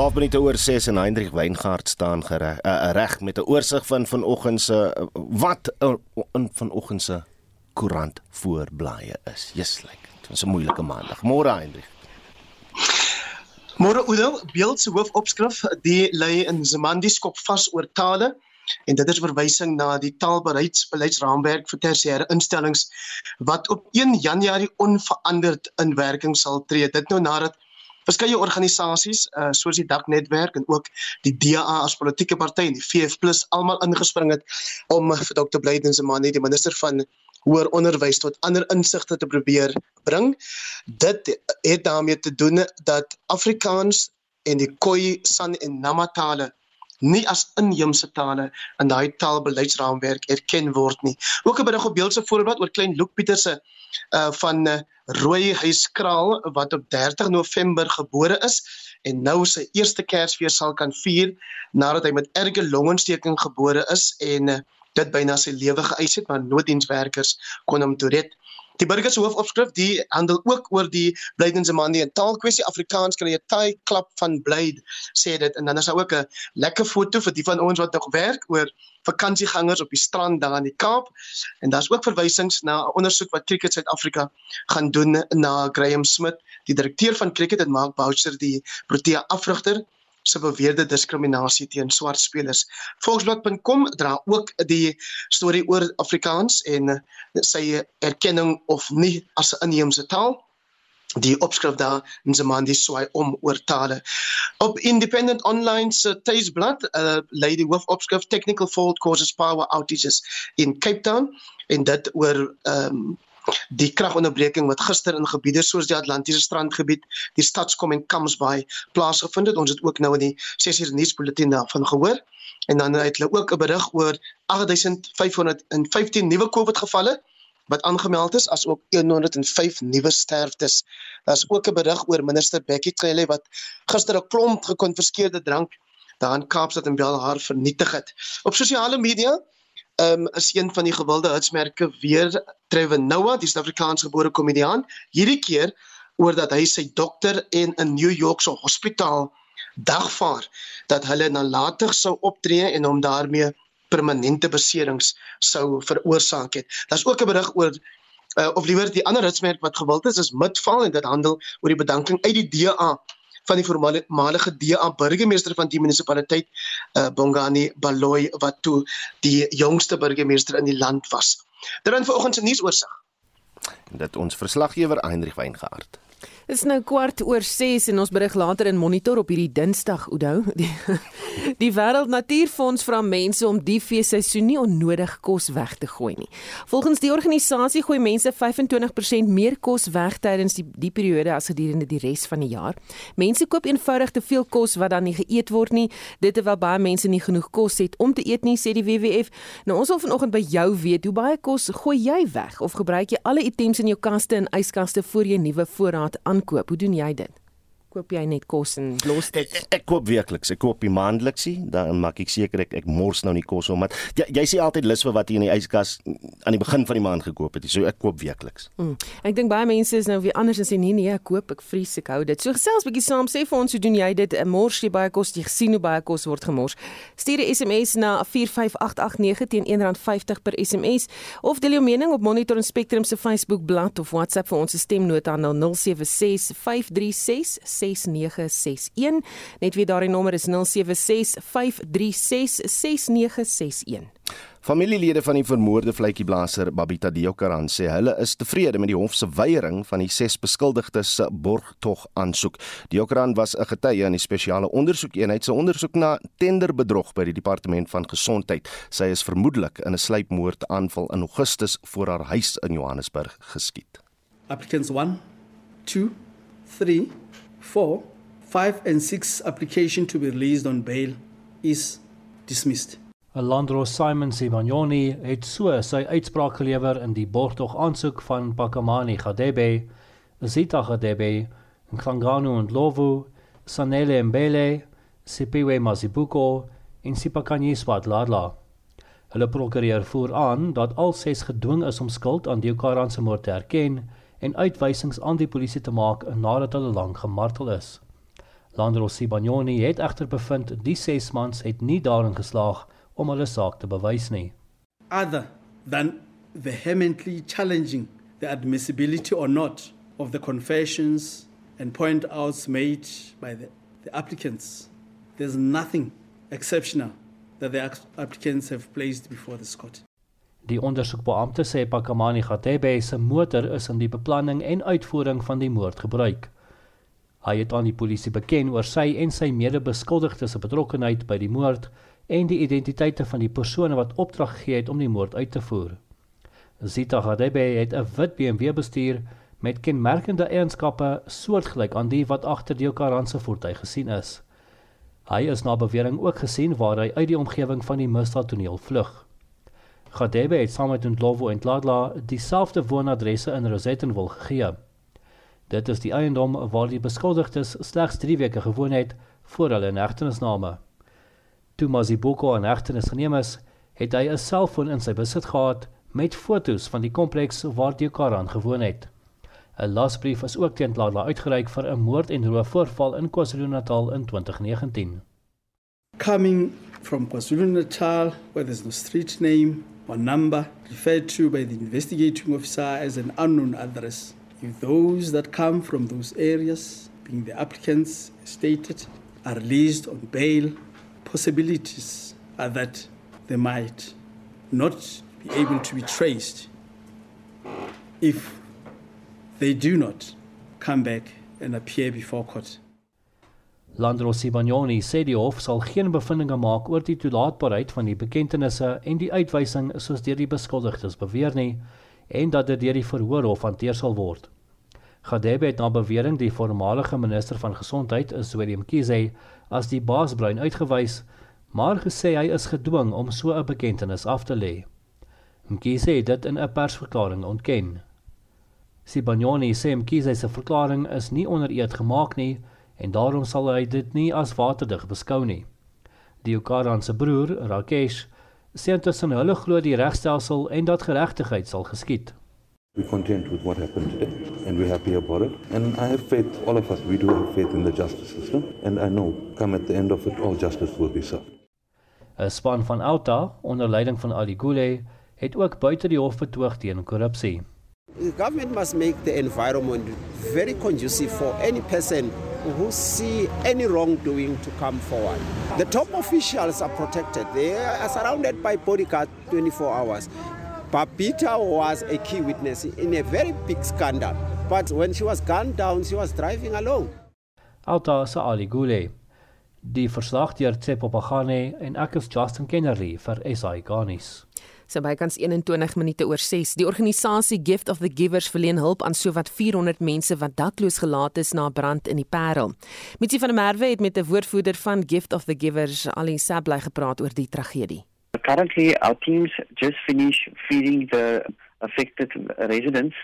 12 minute oor 6 en Hendrik Weingart staan gereg uh, reg met 'n oorsig van vanoggend se uh, wat uh, in vanoggend se koerant voorblaaie is. Jesus, like, dit was 'n moeilike maandag. Môre Hendrik. Môre Oudo, beeld se hoofopskrif, die lê in Zemandi skop vas oor tale en dit is verwysing na die taalbeleidsbeleidsraamwerk vir tersiêre instellings wat op 1 Januarie onveranderd in werking sal tree. Dit nou nadat verskeie organisasies uh, soos die Dak netwerk en ook die DA as politieke party en die VF+ almal ingespring het om vir Dr. Blyden Zimane die minister van hoër onderwys tot ander insigte te probeer bring. Dit het daarmee te doen dat Afrikaans en die Khoi, San en Nama tale nie as inheemse tale in daai taalbeleidsraamwerk erken word nie. Ook 'n berig op beeldse voorbeeld oor klein Luke Pieterse uh van uh, Rooi Huiskraal wat op 30 November gebore is en nou sy eerste Kersfees sal kan vier nadat hy met erge longontsteking gebore is en uh, dit byna sy lewe geëis het maar nooddienswerkers kon hom toe red. Die burger se hoofopskrif die handel ook oor die Blydensemanie en taalkwessie Afrikaans kry 'n taai klap van blyd sê dit. En dan is daar ook 'n lekker foto vir die van ons wat nog werk oor vakansiegangers op die strand daar in die Kaap. En daar's ook verwysings na 'n ondersoek wat Cricket Suid-Afrika gaan doen na Graham Smith die direkteur van Cricket en Mark Boucher die Protea afrigter se beweerde diskriminasie teen swart spelers. Volksblad.com dra ook die storie oor Afrikaans en sy erkenning of nie as 'n inheemse taal die opskrif daar in Zamandi swaai om oor tale. Op Independent Online se tuisblad uh, lê die hoofopskrif Technical Fault Causes Power Outages in Cape Town en dit oor ehm um, die kragonderbreking wat gister in gebiede soos die Atlantiese strandgebied, die Stadskom en Kamsbaai plaasgevind het. Ons het ook nou in die 6 uur nuusbulletin daarvan gehoor. En dan het hulle ook 'n berig oor 8515 nuwe COVID gevalle wat aangemeld is as ook 105 nuwe sterftes. Daar's ook 'n berig oor minister Bekkie Cele wat gister 'n klomp gekonfiskeerde drank daar in Kaapstad en Belhar vernietig het. Op sosiale media um, is een van die gewilde hitsmerke weer Trevor Noah, die Suid-Afrikaanse gebore komediant, hierdie keer oor dat hy sy dokter en 'n New York se hospitaal dagvaar dat hulle nalatig sou optree en hom daarmee permanente beserings sou veroorsaak het. Daar's ook 'n berig oor uh, of liewer die ander hitsmerk wat gewild is is Midval en dit handel oor die bedanking uit die DA van die voormalige DA burgemeester van die munisipaliteit uh, Bongani Baloyi wat toe die jongste burgemeester in die land was. Dit dan vanoggend se nuusoorseig. Dit ons verslaggewer Heinrich Weingart. Dit is nou kwart oor 6 en ons berig later in Monitor op hierdie Dinsdag, Oudo. Die, die Wêreld Natuurfonds vra mense om die feesseisoen nie onnodig kos weg te gooi nie. Volgens die organisasie gooi mense 25% meer kos weg tydens die die periode as gedurende die res van die jaar. Mense koop eenvoudig te veel kos wat dan nie geëet word nie, dit terwyl baie mense nie genoeg kos het om te eet nie, sê die WWF. Nou ons wil vanoggend by jou weet, hoe baie kos gooi jy weg of gebruik jy alle items in jou kaste en yskaste voor jy nuwe voorraad aan aankoop. Hoe doen jy dit? Koop jy net kos en los dit? Ek, ek koop weekliks. Ek koop die maandeliksie, dan maak ek seker ek ek mors nou nie kos om want jy, jy sê altyd lus vir wat jy in die yskas aan die begin van die maand gekoop het. So ek koop weekliks. Mm. Ek dink baie mense is nou weer anders en sê nee nee, ek koop, ek vries, ek hou dit. So gesels bietjie saam, sê vir ons hoe doen jy dit? Mors jy baie kos? Jy sien hoe baie kos word gemors. Stuur 'n SMS na 45889 teen R1.50 per SMS of deel jou mening op Monitor en Spectrum se Facebook bladsy of WhatsApp vir ons stemnota na 076 536 6961. Net weer daardie nommer is 0765366961. Familielede van die vermoorde vletjieblaser Babita Deokaran sê hulle is tevrede met die hof se weiering van die ses beskuldigdes se borgtog aansoek. Deokaran was 'n getuie in die spesiale ondersoekeenheid se ondersoek na tenderbedrog by die departement van gesondheid. Sy is vermoedelik in 'n sluipmoord aanval in Augustus voor haar huis in Johannesburg geskiet. Applicants 1 2 3 4, 5 and 6 application to be released on bail is dismissed. Alandro Simon Sibanyoni het so sy uitspraak gelewer in die borgtog aansoek van Pakamani Gadebe, Zita Gadebe, Klangano en Lovu, Sanele Mbele, Sipiwe Mazibuko en Sipakanyi Swadladla. Hulle prokureur voer aan dat al ses gedwing is om skuld aan die Okaran se moord te erken en uitwysings aan die polisie te maak nadat hulle lank gemartel is. Landro Sibanyoni het egter bevind die ses mans het nie daarin geslaag om hulle saak te bewys nie. Other than vehemently challenging the admissibility or not of the confessions and point outs made by the, the applicants, there's nothing exceptional that the applicants have placed before this court. Die ondersoekbeampte sê Pakamani Gatebe se motor is in die beplanning en uitvoering van die moord gebruik. Hy het aan die polisie beken oor sy en sy mede-beskuldigdes se betrokkeheid by die moord en die identiteite van die persone wat opdrag gegee het om die moord uit te voer. Zita Gatebe het 'n wit BMW bestuur met kenmerkende eienskappe soortgelyk aan die wat agter die Okaran se voertuig gesien is. Hy is na bewering ook gesien waar hy uit die omgewing van die misdaadtoneel vlug. Gadebe het saam met Ndlovu en Tladla dieselfde woonadresse in Rosettenwil gegee. Dit is die eiendom waar die beskuldigdes slegs 3 weke gewoon het voor hulle hegtenisname. Toe Maziboko aan hegtenis geneem is, het hy 'n selfoon in sy besit gehad met fotos van die kompleks waar die Karan gewoon het. 'n Lasbrief is ook teen Tladla uitgereik vir 'n moord en roof voorval in KwaZulu-Natal in 2019. Coming from KwaZulu-Natal where there's no street name or number referred to by the investigating officer as an unknown address. If those that come from those areas, being the applicants stated, are released on bail, possibilities are that they might not be able to be traced if they do not come back and appear before court. Landro Sibanyoni sê die hof sal geen bevindinge maak oor die toelaatbaarheid van die bekentenisse en die uitwysing soos deur die beskuldigdes beweer nie en dat dit deur die verhoorhof hanteer sal word. Gadebe het na bewering die voormalige minister van gesondheid, Zweli Mkhize, as die baasbrein uitgewys, maar gesê hy is gedwing om so 'n bekentenis af te lê. Mkhize het dit in 'n persverklaring ontken. Sibanyoni sê Mkhize se verklaring is nie onder eed gemaak nie en daarom sal hy dit nie as waterdig beskou nie. Die Okaran se broer, Rakesh, sê intussen hulle glo die regstelsel en dat geregtigheid sal geskied. We content with what happened today and we're happy about it. And I have faith, all of us, we do have faith in the justice system. And I know, come at the end of it, all justice will be served. 'n Span van Alta, onder leiding van Ali Gule, het ook buite die hof betoog teen korrupsie. The government must make the environment very conducive for any person who see any wrongdoing to come forward. The top officials are protected. They are surrounded by bodyguards 24 hours. Papita was a key witness in a very big scandal. But when she was gunned down, she was driving alone. Alta se Ali Gule. Die verslag deur Tsepo Pagane en ek is Justin Kennerly vir SI Garnis sy bykans 21 minute oor 6. Die organisasie Gift of the Givers verleen hulp aan sowat 400 mense wat dakloos gelaat is na 'n brand in die Parel. Mitsi van der Merwe het met 'n woordvoerder van Gift of the Givers, Ali Sablay, gepraat oor die tragedie. Currently, our teams just finished feeding the affected residents.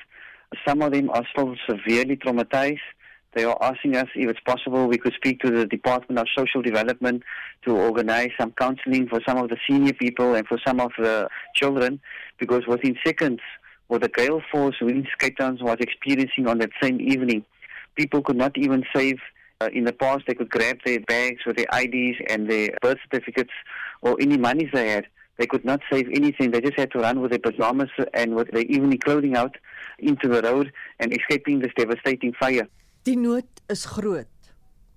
Some of them are still severely traumatized. They are asking us if it's possible we could speak to the Department of Social Development to organize some counseling for some of the senior people and for some of the children, because within seconds, what the gale force winds Cape Town was experiencing on that same evening, people could not even save. Uh, in the past, they could grab their bags with their IDs and their birth certificates or any monies they had. They could not save anything. They just had to run with their pajamas and with their evening clothing out into the road and escaping this devastating fire. Die nood is groot.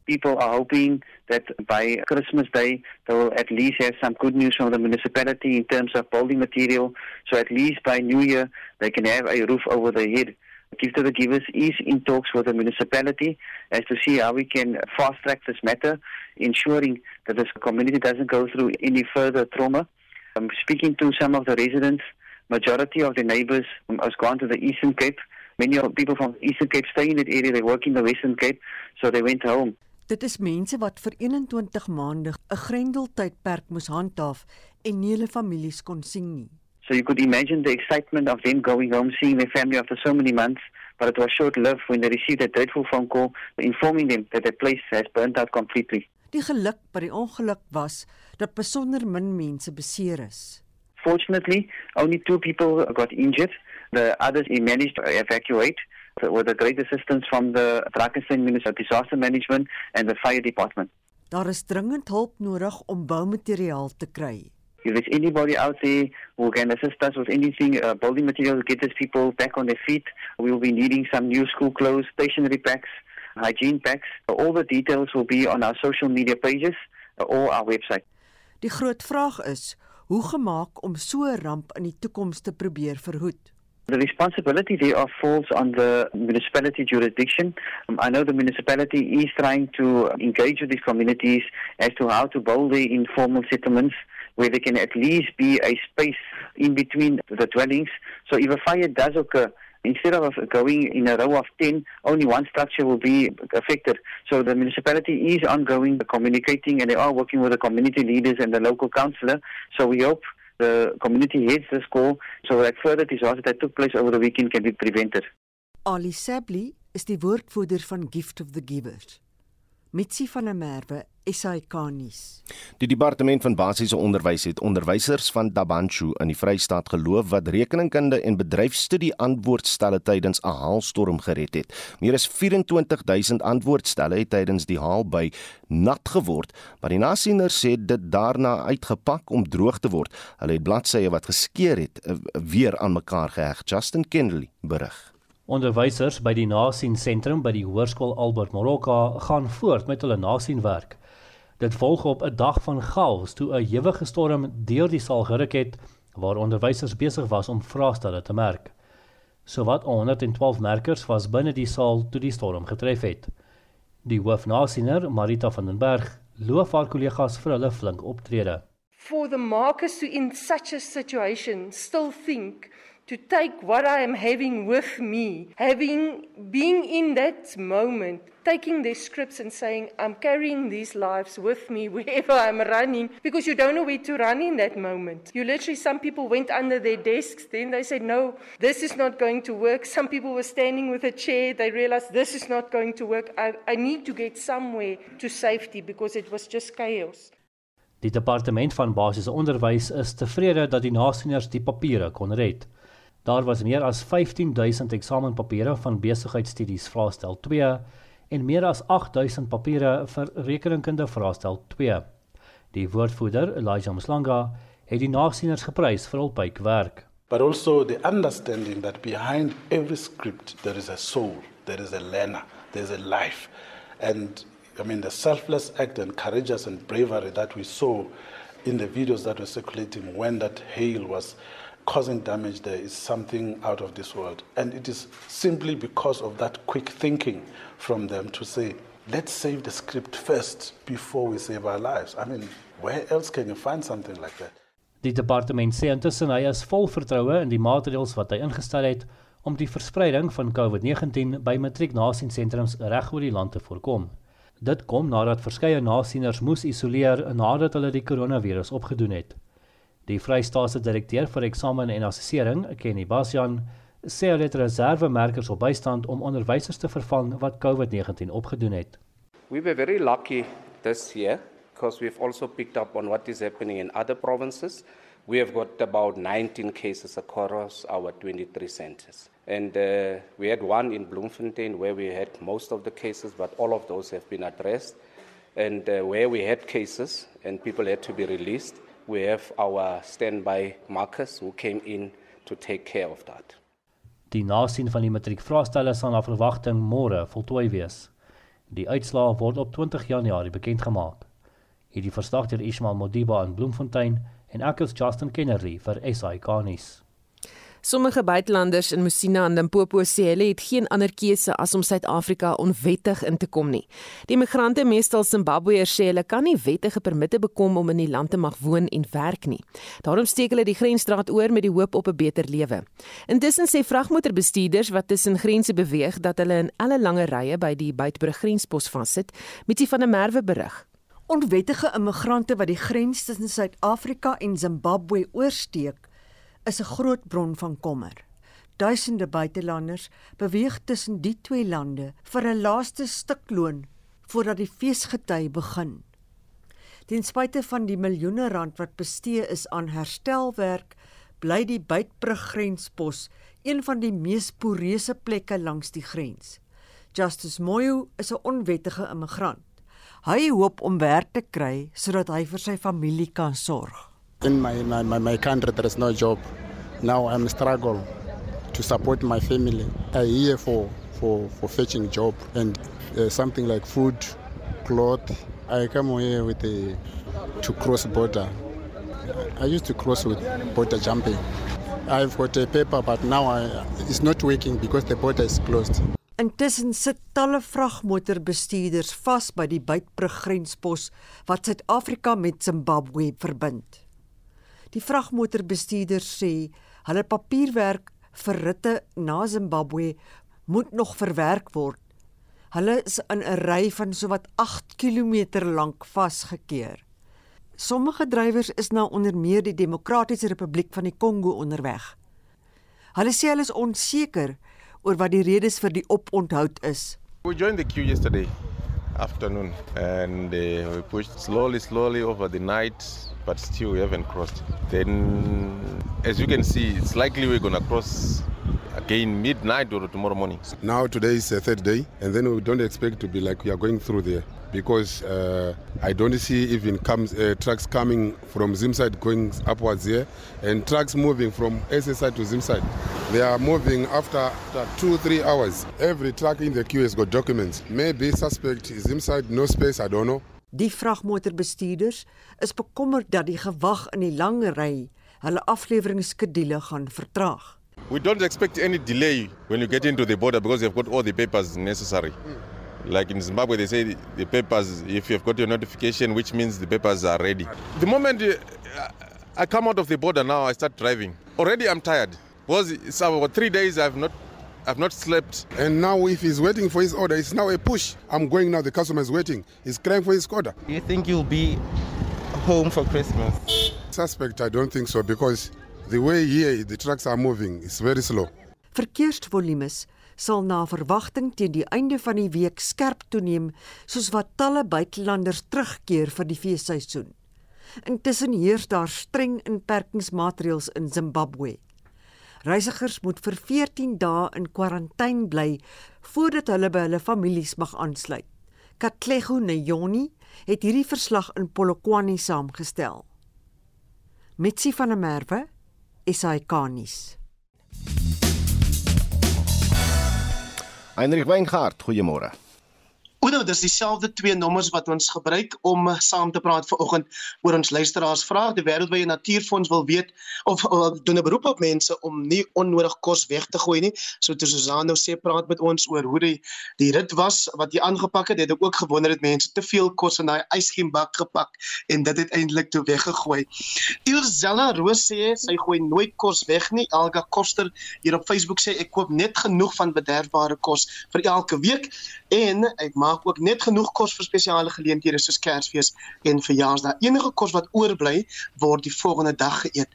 People are hoping that by Christmas Day they will at least have some good news from the municipality in terms of building material. So at least by New Year they can have a roof over their head. Give to the givers is in talks with the municipality as to see how we can fast track this matter, ensuring that this community doesn't go through any further trauma. I'm speaking to some of the residents. Majority of the neighbors has gone to the Eastern Cape Many of people from Eastern Cape stay in that area. They work in the Western Cape, so they went home. Dit is mense wat vir 21 maande 'n grendeltydperk moes handhaaf en nie hulle families kon sien nie. So you could imagine the excitement of them going home, seeing their family after so many months, but it was short-lived when they received a dreadful phone call informing them that the place has burnt out completely. Die geluk by die ongeluk was dat besonder min mense beseer is. Fortunately, only two people got injured. The others he managed to evacuate. with the great assistance from the Drakensberg Municipal Disaster Management and the Fire Department. Daar is dringend hulp nodig om boumateriaal te kry. If there's anybody out there who can assist us with anything, uh, building materials, get these people back on their feet, we will be needing some new school clothes, stationery packs, hygiene packs. All the details will be on our social media pages or our website. Die groot vraag is, hoe gemaak om so 'n ramp in die toekoms te probeer verhoed? The responsibility thereof falls on the municipality jurisdiction. Um, I know the municipality is trying to engage with these communities as to how to build the informal settlements where there can at least be a space in between the dwellings. So if a fire does occur, instead of going in a row of 10, only one structure will be affected. So the municipality is ongoing communicating and they are working with the community leaders and the local councillor. So we hope the community heeds this call so that further disasters that took place over the weekend can be prevented. Ali Sabli is die woordvoerder van Gift of the Givers. Mitsi van der Merwe, SAK nuus. Die departement van basiese onderwys het onderwysers van Dabanchu in die Vrystaat geloof wat rekeningkunde en bedryfstudie antwoordstelle tydens 'n haalstorm gered het. Meer as 24000 antwoordstelle het tydens die haal by nat geword, maar die nasieners sê dit daarna uitgepak om droog te word. Hulle het bladsye wat geskeur het eh, weer aan mekaar geheg. Justin Kennedy berig. Onderwysers by die Nasien sentrum by die Hoërskool Albert Moroka gaan voort met hulle nasienwerk. Dit volg op 'n dag van chaos toe 'n ewige storm deur die saal geruk het waar onderwysers besig was om vraestelle te merk. Sowat 112 merkers was binne die saal toe die storm getref het. Die hoofnasiener, Marita van den Berg, loof haar kollegas vir hulle flink optrede. For the markers to in such a situation still think to take what I am having with me, having being in that moment, taking their scripts and saying, I'm carrying these lives with me wherever I'm running, because you don't know where to run in that moment. You literally, some people went under their desks, then they said, No, this is not going to work. Some people were standing with a chair, they realized this is not going to work. I, I need to get somewhere to safety because it was just chaos. Die departement van basiese onderwys is tevrede dat die nasieners die papiere kon red. Daar was meer as 15000 eksamenpapiere van besigheidstudies vraestel 2 en meer as 8000 papiere vir rekeningkunde vraestel 2. Die woordvoerder, Elijah Mslanga, het die nasieners geprys vir hul bywerk. But also the understanding that behind every script there is a soul, there is a learner, there's a life. And I mean the selfless act and courageous and bravery that we saw in the videos that were circulating when that hail was causing damage there is something out of this world. And it is simply because of that quick thinking from them to say, let's save the script first before we save our lives. I mean, where else can you find something like that? Die departement sê intussen hy is vol vertroue in die maatreëls wat hy ingestel het om die verspreiding van COVID-19 by matrieknasiensentrums reg oor die land te voorkom. Dit kom nadat verskeie nasieners moes isoleer nadat hulle die koronavirus opgedoen het. Die Vrystaatse direkteur vir eksamen en assessering, Kenny Basjan, sê hulle het reservemerkers op bystand om onderwysers te vervang wat COVID-19 opgedoen het. We were very lucky this year because we've also picked up on what is happening in other provinces. We have got about 19 cases across our 23 centers. And uh, we had one in Bloemfontein where we had most of the cases, but all of those have been addressed. And uh, where we had cases and people had to be released, we have our standby markers who came in to take care of that. Die nasien van die matriekvraestelle sal na verwagting môre voltooi wees. Die uitslae word op 20 Januarie bekend gemaak. Hierdie verslag deur Ismail Modiba in Bloemfontein en ek is Justin Kennedy vir SI Garnis. Sommige buitelanders in Musina en Limpopo sê hulle het geen ander keuse as om Suid-Afrika onwettig in te kom nie. Die migrante, meestal Zimbabweërs, sê hulle kan nie wettige permitte bekom om in die land te mag woon en werk nie. Daarom steek hulle die grensstraat oor met die hoop op 'n beter lewe. Intussen sê vragmotorbestuurders wat tussen grense beweeg dat hulle in alle lange rye by die Beitbrug grenspos vassit, met van 'n merwe berig. Onwettige immigrante wat die grens tussen Suid-Afrika en Zimbabwe oorsteek is 'n groot bron van kommer. Duisende buitelanders beweeg tussen die twee lande vir 'n laaste stuk loon voordat die feesgety begin. Ten spyte van die miljoene rand wat bestee is aan herstelwerk, bly die Beitbrug grenspos een van die mees poreuse plekke langs die grens. Justice Moyo is 'n onwettige immigrant. Hy hoop om werk te kry sodat hy vir sy familie kan sorg. In my my my, my country there is no job. Now I'm struggle to support my family. I here for for for fetching job and uh, something like food, cloth. I come here with a to cross border. I used to cross with border jumping. I've got a paper but now I, it's not working because the border is closed. Intussen sit talle vragmotorbestuurders vas by die Beitbrug grenspos wat Suid-Afrika met Zimbabwe verbind. Die vragmotorbestuurders sê hulle papierwerk vir ritte na Zimbabwe moet nog verwerk word. Hulle is in 'n ry van sowat 8 km lank vasgekeer. Sommige drywers is na onder meer die Demokratiese Republiek van die Kongo onderweg. Hulle sê hulle is onseker oor wat die redes vir die oponthoud is. We joined the queue yesterday afternoon and uh, we pushed slowly slowly over the night but still we haven't crossed. Then as you can see it's likely we're to cross again midnight or tomorrow morning. Now today is the third day and then we don't expect to be like we are going through there because uh, I don't see even comes uh, trucks coming from Zimside going upwards here and trucks moving from SSI to Zimside. They are moving after, after two, three hours. Every truck in the queue has got documents. Maybe suspect is inside, no space, I don't know. Die vragmotorbestuurders is bekommerd dat die gewag in die lang ry hulle afleweringsskedule gaan vertraag. We don't expect any delay when you get into the border because you've got all the papers necessary. Like in Zimbabwe, they say the papers, if you've got your notification, which means the papers are ready. The moment uh, I come out of the border now, I start driving. Already I'm tired because it's about three days I've not I've not slept. And now, if he's waiting for his order, it's now a push. I'm going now, the customer is waiting. He's crying for his order. Do you think you'll be home for Christmas? Suspect, I don't think so, because the way here the trucks are moving is very slow. Verkeersvolumes sal na verwagting teen die einde van die week skerp toeneem, soos wat talle buitelanders terugkeer vir die feesseisoen. Intussen heers daar streng inperkingsmaatreëls in Zimbabwe. Reisigers moet vir 14 dae in kwarantyne bly voordat hulle by hulle families mag aansluit. Katlego Nyoni het hierdie verslag in Polokwane saamgestel. Mitsi van der Merwe, SAK-nuus. Heinrich Weingart, goeiemôre. Oor dis dieselfde twee nommers wat ons gebruik om saam te praat vanoggend oor ons luisteraars vrae. Die Wêreldwye Natuurfonds wil weet of, of doen 'n beroep op mense om nie onnodig kos weg te gooi nie. So toe Susanna sê praat met ons oor hoe die die rit was wat jy aangepak het. Het ek ook gewonder het mense te veel kos in daai ysgiembak gepak en dit het eintlik toe weggegooi. Ilzella Roos sê sy gooi nooit kos weg nie. Elga Koster hier op Facebook sê ek koop net genoeg van bederfbare kos vir elke week en ek maak maak ook net genoeg kos vir spesiale geleenthede soos Kersfees en verjaarsdae. Enige kos wat oorbly, word die volgende dag geëet.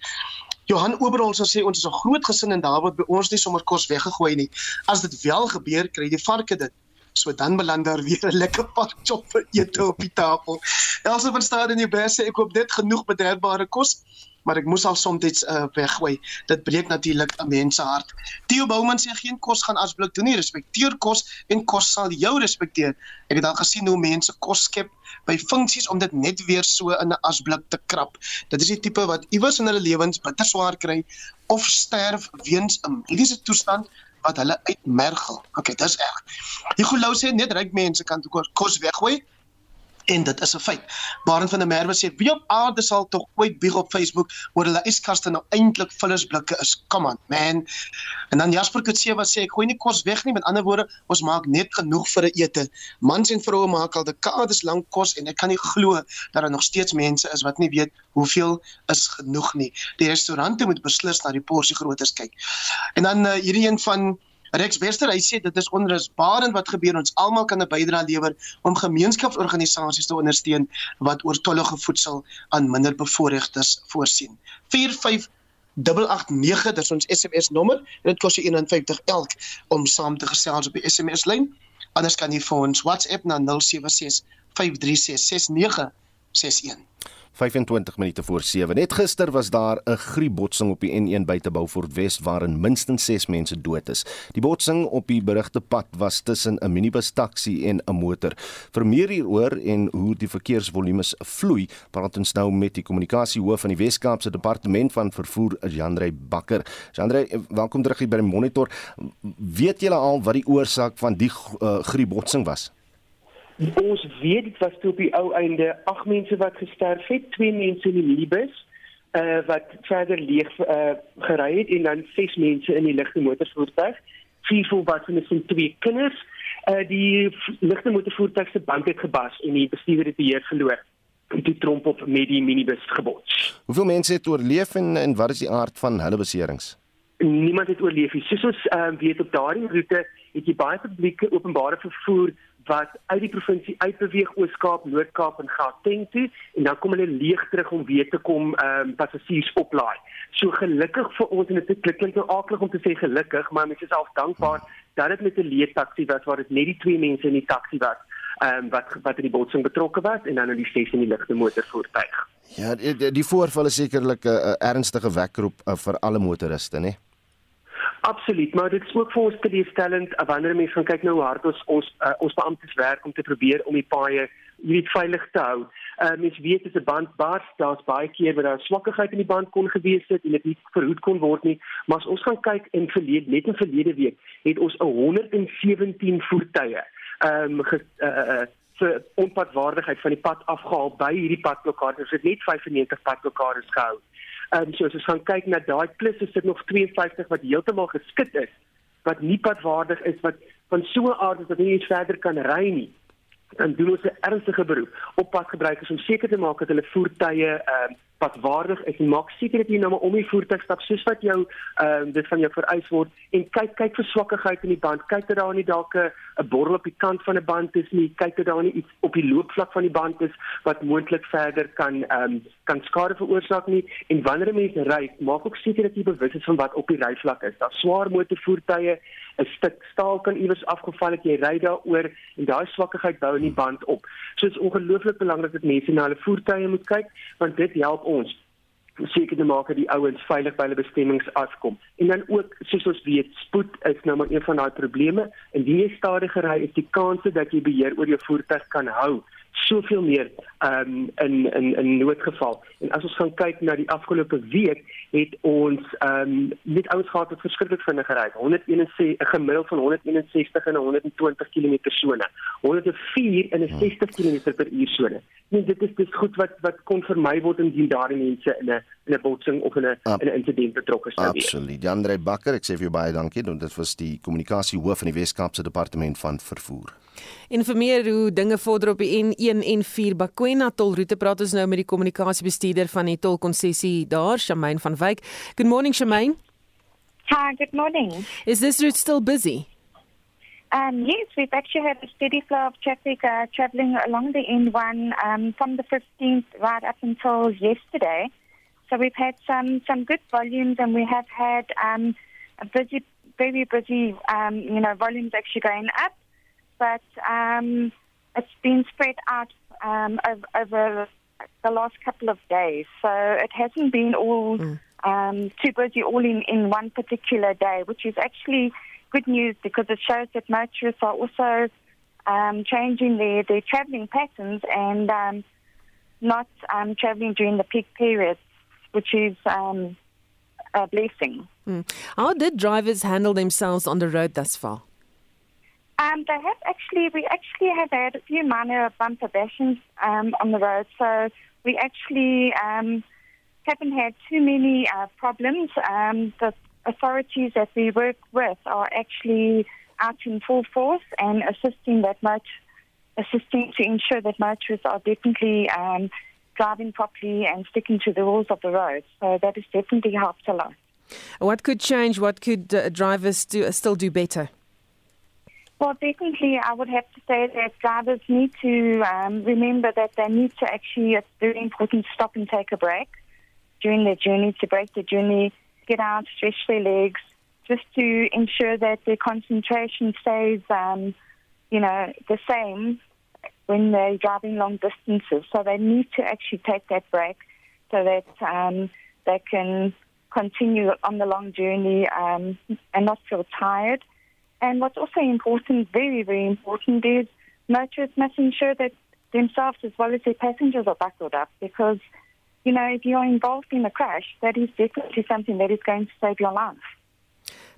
Johan Oberholz sê ons is 'n groot gesin en daar word by ons nie sommer kos weggegooi nie. As dit wel gebeur, kry die varke dit. So dan beland daar weer 'n lekker pak chop vir ete op die tafel. Elsə van stad in die bes sê ek koop net genoeg bederfbare kos maar ek moes al soms uh, weggooi. Dit breek natuurlik 'n mens se hart. Theo Bouman sê geen kos gaan asblik doen nie. Respekteer kos en kos sal jou respekteer. Ek het al gesien hoe mense kos skep by funksies om dit net weer so in 'n asblik te krap. Dit is die tipe wat iewers in hulle lewens bitter swaar kry of sterf weens 'n mediese toestand wat hulle uitmergel. Okay, dis reg. Die Golou sê net ryk mense kan kos weggooi en dit is 'n feit. Barend van der Merwe sê wie op aarde sal tog ooit bieg op Facebook oor hulle yskaste nou eintlik vullersblikke is. Come on, man. En dan Jasper Kutse wat sê ek gooi nie kos weg nie, met ander woorde, ons maak net genoeg vir 'n ete. Mans en vroue maak al dekades lank kos en ek kan nie glo dat daar nog steeds mense is wat nie weet hoeveel is genoeg nie. Die restaurante moet beslis na die porsie groottes kyk. En dan uh, hierdie een van Rex Wester, hy sê dit is onrusbarend wat gebeur. Ons almal kan 'n bydrae lewer om gemeenskapsorganisasies te ondersteun wat oortollige voedsel aan minderbevoorregtes voorsien. 45889 dis ons SMS nommer. Dit kos jou 51 elk om saam te gesels op die SMS lyn. Anders kan jy vir ons WhatsApp na 076 536 6961. 25 minute voor 7. Net gister was daar 'n griepbotsing op die N1 buite Beaufort Wes waarin minstens 6 mense dood is. Die botsing op die berigte pad was tussen 'n minibus taxi en 'n motor. Vir meer hieroor en hoe die verkeersvolumes vloei, praat ons nou met die kommunikasiehoof van die Wes-Kaapse Departement van Vervoer, Jandrey Bakker. Jandrey, welkom terug hier by die Monitor. Weet julle al wat die oorsaak van die uh, griepbotsing was? Ons weet dit was toe op die ou einde 8 mense wat gesterf het, 2 mense in die minibus uh, wat verder leeg uh, gery het en dan 6 mense in die ligte motorvoertuig, vier volwassenes en twee kinders. Uh, die ligte motorvoertuig se band het gebars en die bestuurder het beheer verloor en toe tromp op met die minibus gebots. Hoeveel mense het oorleef en en wat is die aard van hulle beserings? Niemand het oorleef nie. Soos ons uh, weet op daardie roete het jy baie publieke openbare vervoer wat uit die provinsie uitbeweeg Oos-Kaap, Noord-Kaap en Gauteng toe en dan kom hulle leeg terug om weer te kom ehm um, passasiers oplaai. So gelukkig vir ons en dit klink nou aklig om te sê gelukkig, maar mens is self dankbaar dat dit met 'n leë taxi was waar dit net die twee mense in die taxi was ehm um, wat wat in die botsing betrokke was en dan in die ses in die ligte motorvoertuig. Ja, die, die voorval is sekerlik 'n uh, ernstige wekroep uh, vir alle motoriste, né? Nee? Absoluut, maar dit is ook vir ons teleurstellend uh, wanneer mense gaan kyk nou hoe hard ons ons uh, ons beamptes werk om te probeer om die paaie hierdie veilig te hou. Uh, mens weet as 'n band bars, daar's baie keer waar daar swakkigheid in die band kon gewees het en dit nie verhoed kon word nie, maar as ons gaan kyk in verlede net in verlede week het ons 117 voertuie ehm um, uh, vir onpadwaardigheid van die pad afgehaal by hierdie padblokkades. Ons het net 95 padblokkades gehou. Ehm um, so as ons gaan kyk na daai plus is dit nog 52 wat heeltemal geskit is wat nie padwaardig is wat van so 'n aard is dat jy nie verder kan ry nie. Dan doen ons 'n ernstige beroep op padgebruikers om seker te maak dat hulle voertuie ehm um, padwaardig is. En maak seker dat jy nou maar om die voertuig stap soos wat jou ehm uh, dit van jou vereis word. En kyk kyk vir swakkigheid in die band. Kyk dat daar nie dalk 'n borrel op die kant van 'n band is nie. Kyk dat daar nie iets op die loopvlak van die band is wat moontlik verder kan ehm um, kan skade veroorsaak nie. En wanneer 'n mens ry maak ook seker dat jy bewus is van wat op die ryvlak is. Daar swaar motorvoertuie 'n stuk staal kan iewers afgeval het. Jy ry daaroor en daai swakkigheid bou in die band op. So dit is ongelooflik belangrik dat mense na hulle voertuie moet kyk want dit help ons seker te maak dat die ouens veilig by hulle bestemmings afkom. En dan ook soos ons weet, spoed is nou maar een van daai probleme. Indien jy stadiger ry, is die kans dat jy beheer oor jou voertuig kan hou soveel meer um, in in in noodgeval. En as ons gaan kyk na die afgelope week, het ons um, net ouens gehad wat verskriklik vinnig gery het. 161 'n gemiddeld van 161 en 120 km/h. 104 in 'n 60 km/h sone. Nee, dit is dis goed wat wat kon vermy word indien daardie mense in 'n in 'n botsing of in 'n in 'n insident betrokke sou wees. Absoluut. Andre Bakker, ek sê vir jou baie dankie. Dit was die kommunikasie hoof van die Wes-Kaapse Departement van Vervoer. En vir meer hoe dinge vorder op die N1 en 4 Bakwena tolroete praat ons nou met die kommunikasiebestuurder van die tolkonssessie daar, Shamaine van Wyk. Good morning Shamaine. Hi, good morning. Is this route still busy? Um, yes, we've actually had a steady flow of traffic uh, traveling along the N1 um, from the 15th right up until yesterday. So we've had some, some good volumes and we have had um, a busy, very busy, um, you know, volumes actually going up. But um, it's been spread out um, over, over, the last couple of days. So it hasn't been all mm. um, too busy all in, in one particular day, which is actually good news because it shows that motorists are also um, changing their, their travelling patterns and um, not um, travelling during the peak periods, which is um, a blessing. Mm. How did drivers handle themselves on the road thus far? Um, they have actually, we actually have had a few minor bumper bashes um, on the road, so we actually um, haven't had too many uh, problems. Um, the authorities that we work with are actually out in full force and assisting that much, assisting to ensure that motorists are definitely um, driving properly and sticking to the rules of the road. So that has definitely helped a lot. What could change? What could uh, drivers do, uh, still do better? Well, definitely, I would have to say that drivers need to um, remember that they need to actually, it's very important to stop and take a break during their journey, to break their journey, get out, stretch their legs, just to ensure that their concentration stays, um, you know, the same when they're driving long distances. So they need to actually take that break so that um, they can continue on the long journey um, and not feel tired. And what's also important, very, very important, is motorists must ensure that themselves as well as their passengers are buckled up because, you know, if you're involved in a crash, that is definitely something that is going to save your life.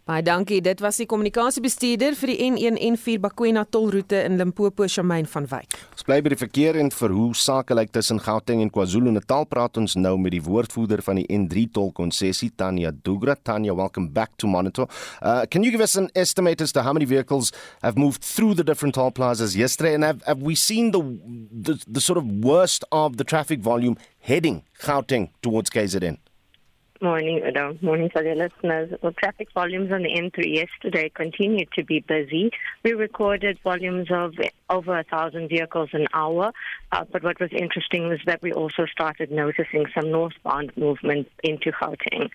Baie dankie. Dit was die kommunikasiebestuurder vir die N1N4 Bakwena tolroete in Limpopo, Shamaine van Wyk. Ons bly by die verkeer en vir hoe sake lyk tussen Gauteng en KwaZulu-Natal praat ons nou met die woordvoerder van die N3 tolkonssessie, Tanya Dugra. Tanya, welcome back to Monitor. Uh, can you give us an estimate as to how many vehicles have moved through the different toll plazas yesterday and have, have we seen the, the the sort of worst of the traffic volume heading Gauteng towards KZN? Morning, Udo. Morning to the listeners. Well, traffic volumes on the N3 yesterday continued to be busy. We recorded volumes of over a thousand vehicles an hour, uh, but what was interesting was that we also started noticing some northbound movement into Gauteng.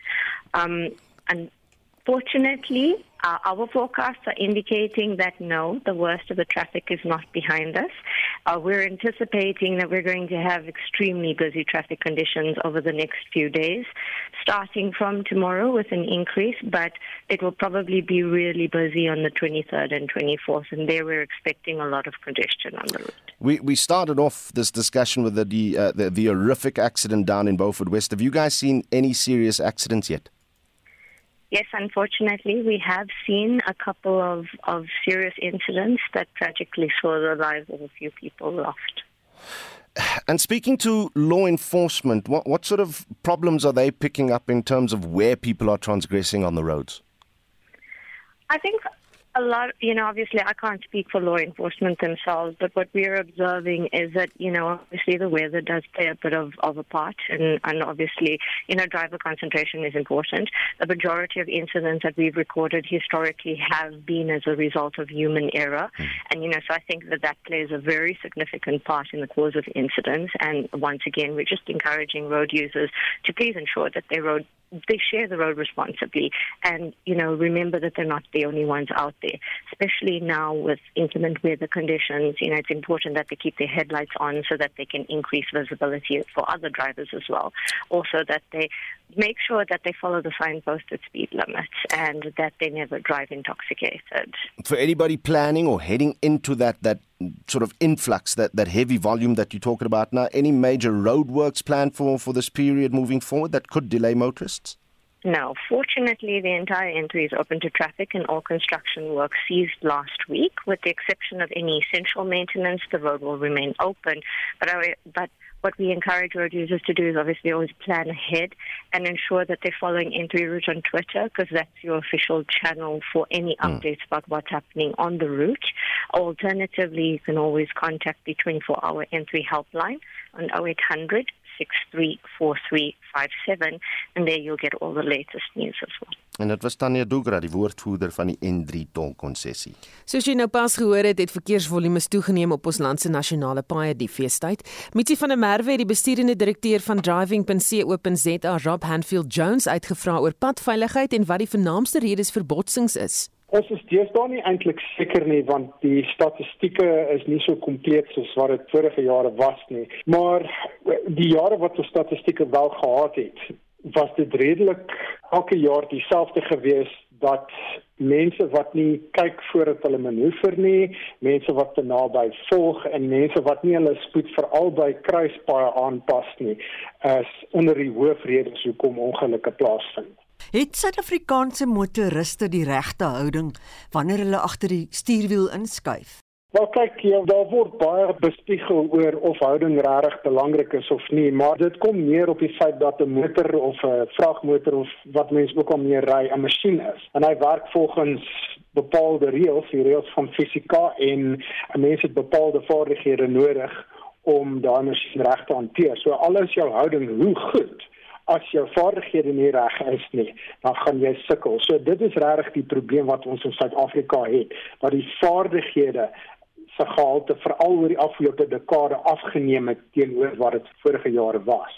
Um, and Fortunately, uh, our forecasts are indicating that no, the worst of the traffic is not behind us. Uh, we're anticipating that we're going to have extremely busy traffic conditions over the next few days, starting from tomorrow with an increase, but it will probably be really busy on the 23rd and 24th, and there we're expecting a lot of congestion on the route. We we started off this discussion with the the, uh, the the horrific accident down in Beaufort West. Have you guys seen any serious accidents yet? Yes, unfortunately, we have seen a couple of, of serious incidents that tragically saw the lives of a few people lost. And speaking to law enforcement, what, what sort of problems are they picking up in terms of where people are transgressing on the roads? I think a lot, you know, obviously I can't speak for law enforcement themselves, but what we're observing is that, you know, obviously the weather does play a bit of, of a part and, and obviously, you know, driver concentration is important. The majority of incidents that we've recorded historically have been as a result of human error. Hmm. And, you know, so I think that that plays a very significant part in the cause of incidents. And once again, we're just encouraging road users to please ensure that they road they share the road responsibly and you know remember that they're not the only ones out there especially now with inclement weather conditions. You know it's important that they keep their headlights on so that they can increase visibility for other drivers as well. Also that they make sure that they follow the signposted speed limits and that they never drive intoxicated. For anybody planning or heading into that that sort of influx, that, that heavy volume that you're talking about now, any major roadworks planned for, for this period moving forward that could delay motorists? No, fortunately, the entire entry is open to traffic and all construction work ceased last week. With the exception of any essential maintenance, the road will remain open. But, I, but what we encourage road users to do is obviously always plan ahead and ensure that they're following entry route on Twitter because that's your official channel for any hmm. updates about what's happening on the route. Alternatively, you can always contact the 24 hour entry helpline on 0800 634357 and there you'll get all the latest news as well. En dit was Tanya Dugra, die woordvoerder van die N3 tolkonssessie. Soos jy nou pas gehoor het, het verkeersvolumes toegeneem op ons land se nasionale paaie die feestyd. Mitsi van der Merwe het die bestuurende direkteur van driving.co.za, Rob Hanfield Jones, uitgevra oor padveiligheid en wat die vernaamste redes vir botsings is. Ons is deesdae nie eintlik seker nie want die statistieke is nie so kompleet soos wat dit vorige jare was nie. Maar die jare wat ons statistieke wel gehad het, was dit redelik elke jaar dieselfde gewees dat mense wat nie kyk voordat hulle manoeuvreer nie, mense wat te naby volg en mense wat nie hulle spoed veral by kruispaaie aanpas nie, is onder die hoofredes hoekom ongelukke plaasvind. Het Suid-Afrikaanse motoriste die regte houding wanneer hulle agter die stuurwiel inskuif? Wel kyk, ja, daar word baie bespiegel oor of houding regtig belangrik is of nie, maar dit kom neer op die feit dat 'n motor of 'n vragmotor of wat mense ook al meer ry 'n masjien is. En hy werk volgens bepaalde reëls, die reëls van fisika en 'n mens het bepaalde vaardighede nodig om daai masjien reg te hanteer. So alles jou houding hoe goed as jou vaardighede nie reg is nie, dan gaan jy sukkel. So dit is regtig die probleem wat ons in Suid-Afrika het, dat die vaardighede se gehalte veral oor die afgelope dekade afgeneem het teenoor wat dit vorige jare was.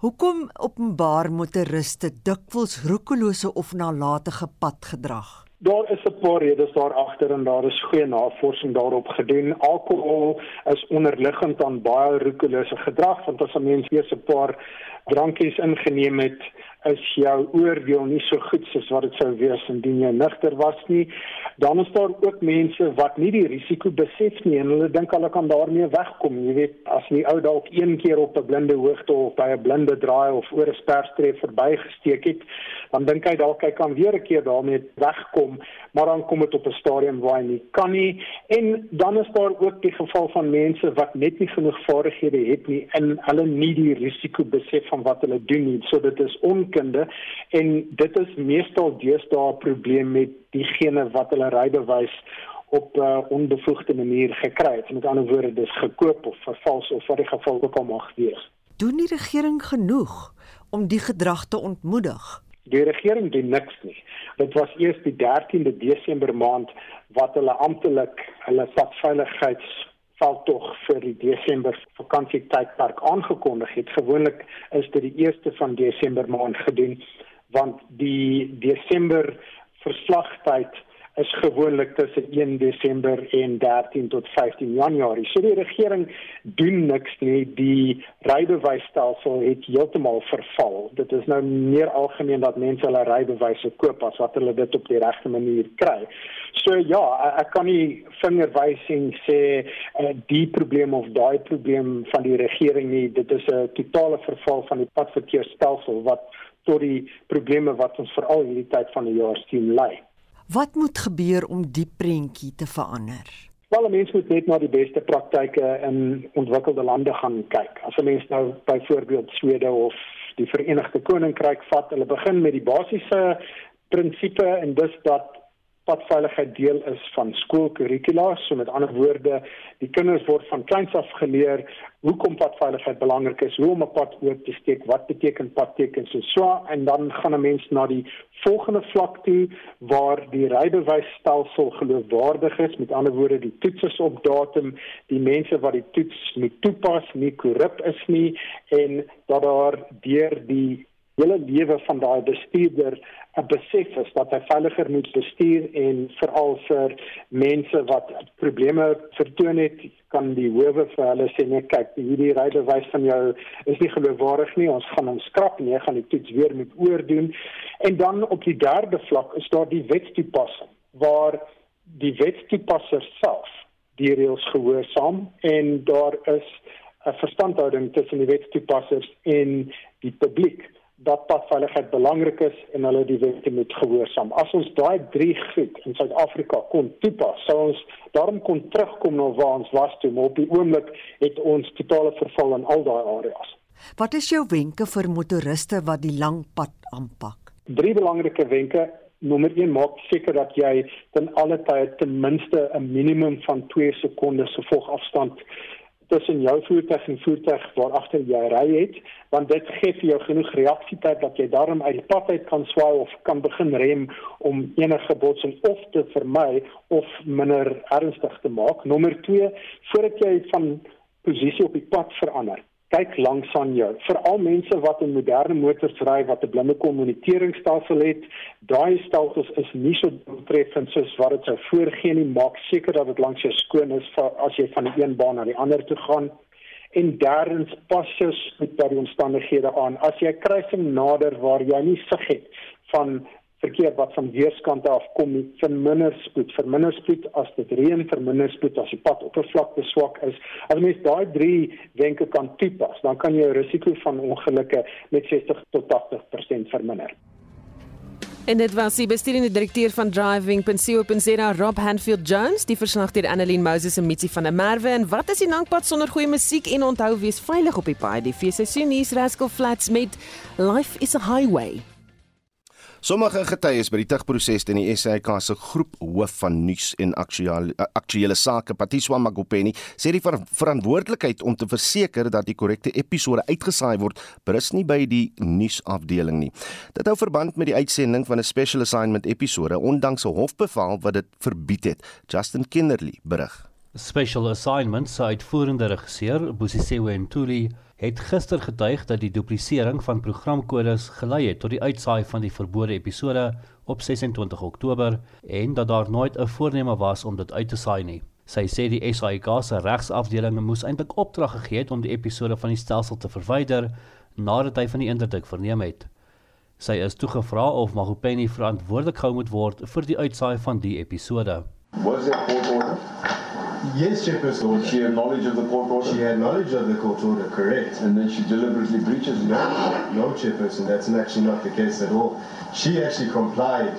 Hoekom openbaar motoriste dikwels roekelose of nalatige padgedrag? Daar is 'n paar redes daar agter en daar is goeie navorsing daarop gedoen. Alkohol is onderliggend aan baie roekelose gedrag want as 'n mens eers 'n paar drankies ingeneem het, is jou oordeel nie so goed soos wat dit sou wees indien jy nigter was nie. Dan is daar ook mense wat nie die risiko besef nie en hulle dink hulle kan daarmee wegkom. Jy weet, as jy ou dalk een keer op 'n blinde hoogte of by 'n blinde draai of oor 'n sperstreep verbygesteek het, dan dink hy dalk hy kan weer 'n keer daarmee wegkom, maar dan kom dit op 'n stadium waar hy nie kan nie. En dan is daar ook die geval van mense wat net nie genoeg vaardighede het nie en hulle nie die risiko besef van wat hulle doen nie. So dit is on onkunde en dit is meestal deesdae 'n probleem met diegene wat hulle rybewys op 'n uh, onbevoegde manier gekry het. Met ander woorde, dis gekoop of vervals of wat die geval ook al mag wees. Doen die regering genoeg om die gedrag te ontmoedig? Die regering doen niks nie. Dit was eers die 13de Desember maand wat hulle amptelik hulle padveiligheids sal tog vir die Desember vakansietydperk aangekondig het. Gewoonlik is dit die 1ste van Desember maand gedoen want die Desember verslagtyd is gewoonlik tussen 1 Desember en 13 tot 15 Januarie. So die regering doen niks nie. Die rybewysstelsel het heeltemal verval. Dit is nou meer algemeen dat mense hulle rybewyse koop as wat hulle dit op die regte manier kry. So ja, ek kan nie vingerwysing sê uh, die probleem of daai probleem van die regering nie. Dit is 'n totale verval van die padverkeerstelsel wat tot die probleme wat ons veral hierdie tyd van die jaar sien lei. Wat moet gebeur om die prentjie te verander? Wel, mense moet net na die beste praktyke in ontwikkelde lande gaan kyk. As 'n mens nou byvoorbeeld Swede of die Verenigde Koninkryk vat, hulle begin met die basiese prinsipe en dis dat padveiligheid deel is van skoolkurrikula. So met ander woorde, die kinders word van kleins af geleer hoekom padveiligheid belangrik is, hoe om 'n pad oop te steek, wat beteken padtekens en so en dan gaan 'n mens na die volgende vlak toe waar die rybewysstelsel geloofwaardig is, met ander woorde die toets is op datum, die mense wat die toets moet toepas nie korrup is nie en dat daar deur die hele lewe van daai bestuurder 'n besef is dat hy veiliger moet bestuur en veral vir mense wat probleme vertoon het kan die howe vir hulle sê nee kyk hierdie rydewys van jou is nie geloofwaardig nie. Ons gaan hom skrap en jy gaan die toets weer moet oordoen. En dan op die derde vlak is daar die wetstoepassing waar die wetstoepasser self die reëls gehoorsaam en daar is 'n verstandhouding tussen die wetstoepassers en die publiek dat padveiligheid belangrik is en hulle die wette moet gehoorsaam. As ons daai drie goed in Suid-Afrika kon toepas, sou ons daarom kon terugkom na waar ons was toe, maar op die oomblik het ons totale verval in al daai areas. Wat is jou wenke vir motoriste wat die lang pad aanpak? Drie belangrike wenke. Nommer 1 maak seker dat jy ten alle tye ten minste 'n minimum van 2 sekondes se volgafstand tussen jou voertuig en voertuig waar agter jy ry het, want dit gee vir jou genoeg reaksietyd dat jy daarom uit die pad uit kan swaai of kan begin rem om enige botsing of te vermy of minder ernstig te maak. Nommer 2, voordat jy van posisie op die pad verander, kyk langs aan jou. Veral mense wat in moderne motors ry wat 'n blinde kommunikeringsstelsel het, daai stelsels is nie so doeltreffend soos wat dit sou voorgee nie. Maak seker dat dit langs jou skoon is as jy van die een baan na die ander toe gaan. En derdens pas jy met daardie omstandighede aan. As jy kruising nader waar jy nie sig het van verkeer wat van weerskante af kom nie vir minder spoed vir minder spoed as dit reën vir minder spoed as die pad oppervlakte swak is as mens daai drie wenke kan toepas dan kan jy risiko van ongelukke met 60 tot 80% verminder En dit was die bestuurende direkteur van driving.co.za Rob Hanfield Jones, die verslag deur Annelien Moses en Mitsi van der Merwe en wat is die nankpad sonder goeie musiek en onthou wees veilig op die paai. Die feesseisoen hier is Rascal Flats met Life is a Highway. Sommige getuies by die tugproses teen die SAK se groep hoof van nuus en aktuele aktuele sake, Patiswa Magopeni, sê die ver verantwoordelikheid om te verseker dat die korrekte episode uitgesaai word, berus nie by die nuusafdeling nie. Dit hou verband met die uitsending van 'n special assignment episode ondanks 'n hofbevel wat dit verbied het. Justin Kinderly berig. Special assignments uitvoerende regisseur Bosisewe Ntuli het gister getuig dat die duplisering van programkodes gelei het tot die uitsaai van die verbode episode op 26 Oktober en dat daar nooit 'n voorneme was om dit uit te saai nie. Sy sê die SAIK se regsafdeling moes eintlik opdrag gegee het om die episode van die stelsel te verwyder nadat hy van die interdik verneem het. Sy is toegevra of Magopeni verantwoordelik gehou moet word vir die uitsaai van die episode. Was there court order? Yes, Chairperson. She had knowledge of the court order? She had knowledge of the court order, correct. And then she deliberately breaches it? No, no, Chairperson. That's actually not the case at all. She actually complied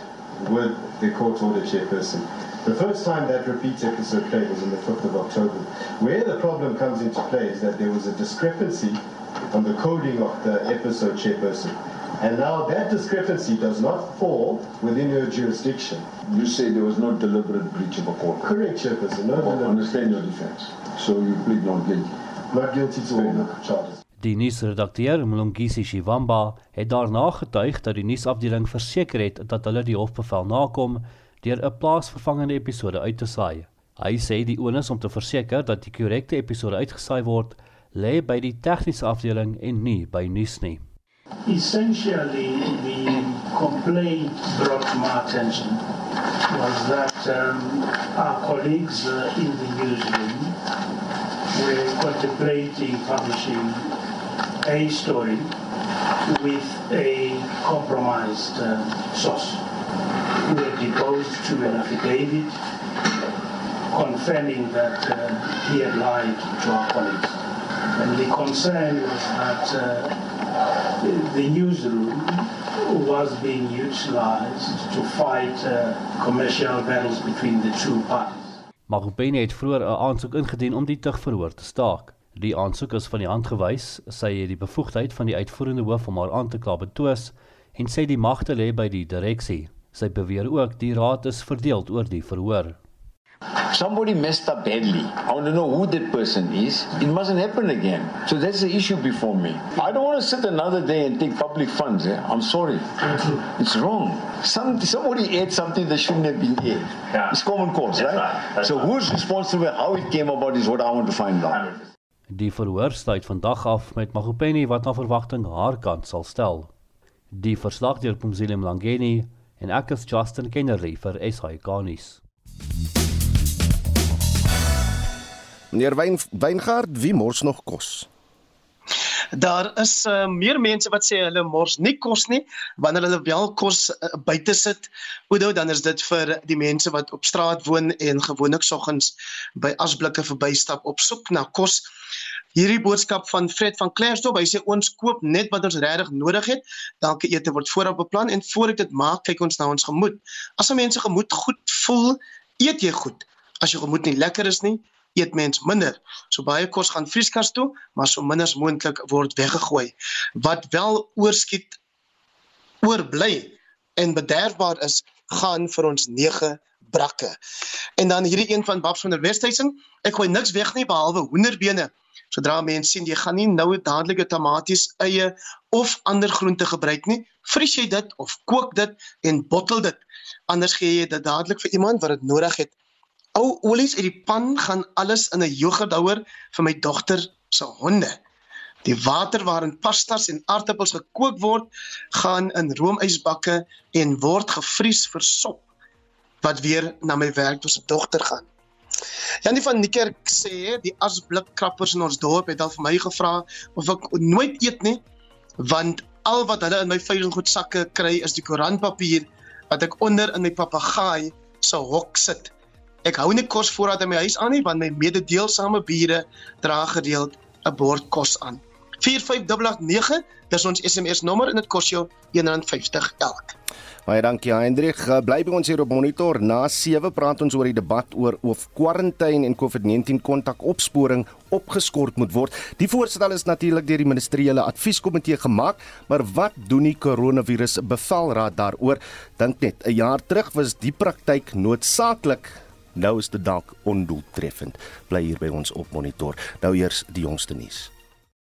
with the court order, Chairperson. The first time that repeat episode played was on the 5th of October. Where the problem comes into play is that there was a discrepancy on the coding of the episode, Chairperson. And now that discrepancy does not fall within your jurisdiction. You say there was no deliberate breach of a court. Correct, Chairperson. No, well, understand your defense. So you plead not guilty. Not guilty to all the charges. Die nuusredakteur Mlungisi Shivamba het daarna getuig dat die nuusafdeling verseker het dat hulle die hofbevel nakom deur 'n plaasvervangende episode uit te saai. Hy sê die onus om te verseker dat die korrekte episode uitgesaai word, lê by die tegniese afdeling en nie by nuus nie. Essentially, the complaint brought to my attention was that um, our colleagues uh, in the newsroom were contemplating publishing a story with a compromised uh, source. We were deposed to an affidavit confirming that uh, he had lied to our colleagues. And the concern was that uh, the newsroom was being utilized to fight uh, commercial battles between the two parties. Magubeni het vroeër 'n aansoek ingedien om die tugverhoor te staak. Die aansoek is van die hand gewys. Sy het die bevoegdheid van die uitvoerende hoof om haar aan te kla betwis en sê die magte lê by die direksie. Sy beweer ook die raad is verdeel oor die verhoor. Somebody messed up badly. I want to know who that person is. It mustn't happen again. So that's the issue before me. I don't want to sit another day and take public funds. Eh? I'm sorry. It's wrong. Some, somebody ate something that shouldn't have been ate. Yeah. It's common cause, right? right. That's so right. who's responsible? How it came about is what I want to find out. Die verhoor sluit vandag af met Magopeni wat na verwagting haar kant sal stel. Die verslag deur Pumzile Mlangeni en ek is Justin Kennerly vir SAK nuus. Meneer Wyn Wyngaard, wie mors nog kos? Daar is uh, meer mense wat sê hulle mors nie kos nie wanneer hulle wel kos uh, buite sit. Oudo dan is dit vir die mense wat op straat woon en gewoonlik soggens by asblikke verbystap op soek na kos. Hierdie boodskap van Fred van Klerksdorp, hy sê ons koop net wat ons regtig nodig het. Dalk ete word voorop beplan en voor ek dit maak, kyk ons na ons gemoed. As 'n mens se gemoed goed voel, eet jy goed. As jou gemoed nie lekker is nie, eet mens minder. So baie kos gaan vrieskas toe, maar so min as moontlik word weggegooi. Wat wel oorskiet oorbly en bederfbaar is, gaan vir ons 9 brakke. En dan hierdie een van Babs van der Westhuizen, ek gooi niks weg nie behalwe hoenderbene. Sodra mense sien jy gaan nie nou dadelik tomaties, eie of ander groente gebruik nie, vries jy dit of kook dit en bottel dit. Anders gee jy dit dadelik vir iemand wat dit nodig het. Ou olies uit die pan gaan alles in 'n yoghurthouer vir my dogter se honde. Die water waarin pastas en aartappels gekook word, gaan in roomysbakke en word gevries vir sop wat weer na my werk toe se dogter gaan. Janie van Niekerk sê die asblikkrappers in ons dorp het al vir my gevra of ek nooit eet nie want al wat hulle in my veilinggoedsakke kry is die koerantpapier wat ek onder in my papegaai se hok sit. Ek hou nie kos voorraad in my huis aan nie want my mededeelsame bure dra gereeld 'n bord kos aan. 45889, dis ons SMS nommer en dit kos jou R1.50 elk. Baie dankie Hendrik. Bly by ons hier op monitor. Na 7 praat ons oor die debat oor of kwarantyne en COVID-19 kontakopsporing opgeskort moet word. Die voorstel is natuurlik deur die ministeriële advieskomitee gemaak, maar wat doen die koronavirus bevelraad daaroor? Dink net, 'n jaar terug was die praktyk noodsaaklik. Nou is dit dalk ondoeltreffend. Bly hier by ons op monitor. Nou eers die jongste nuus.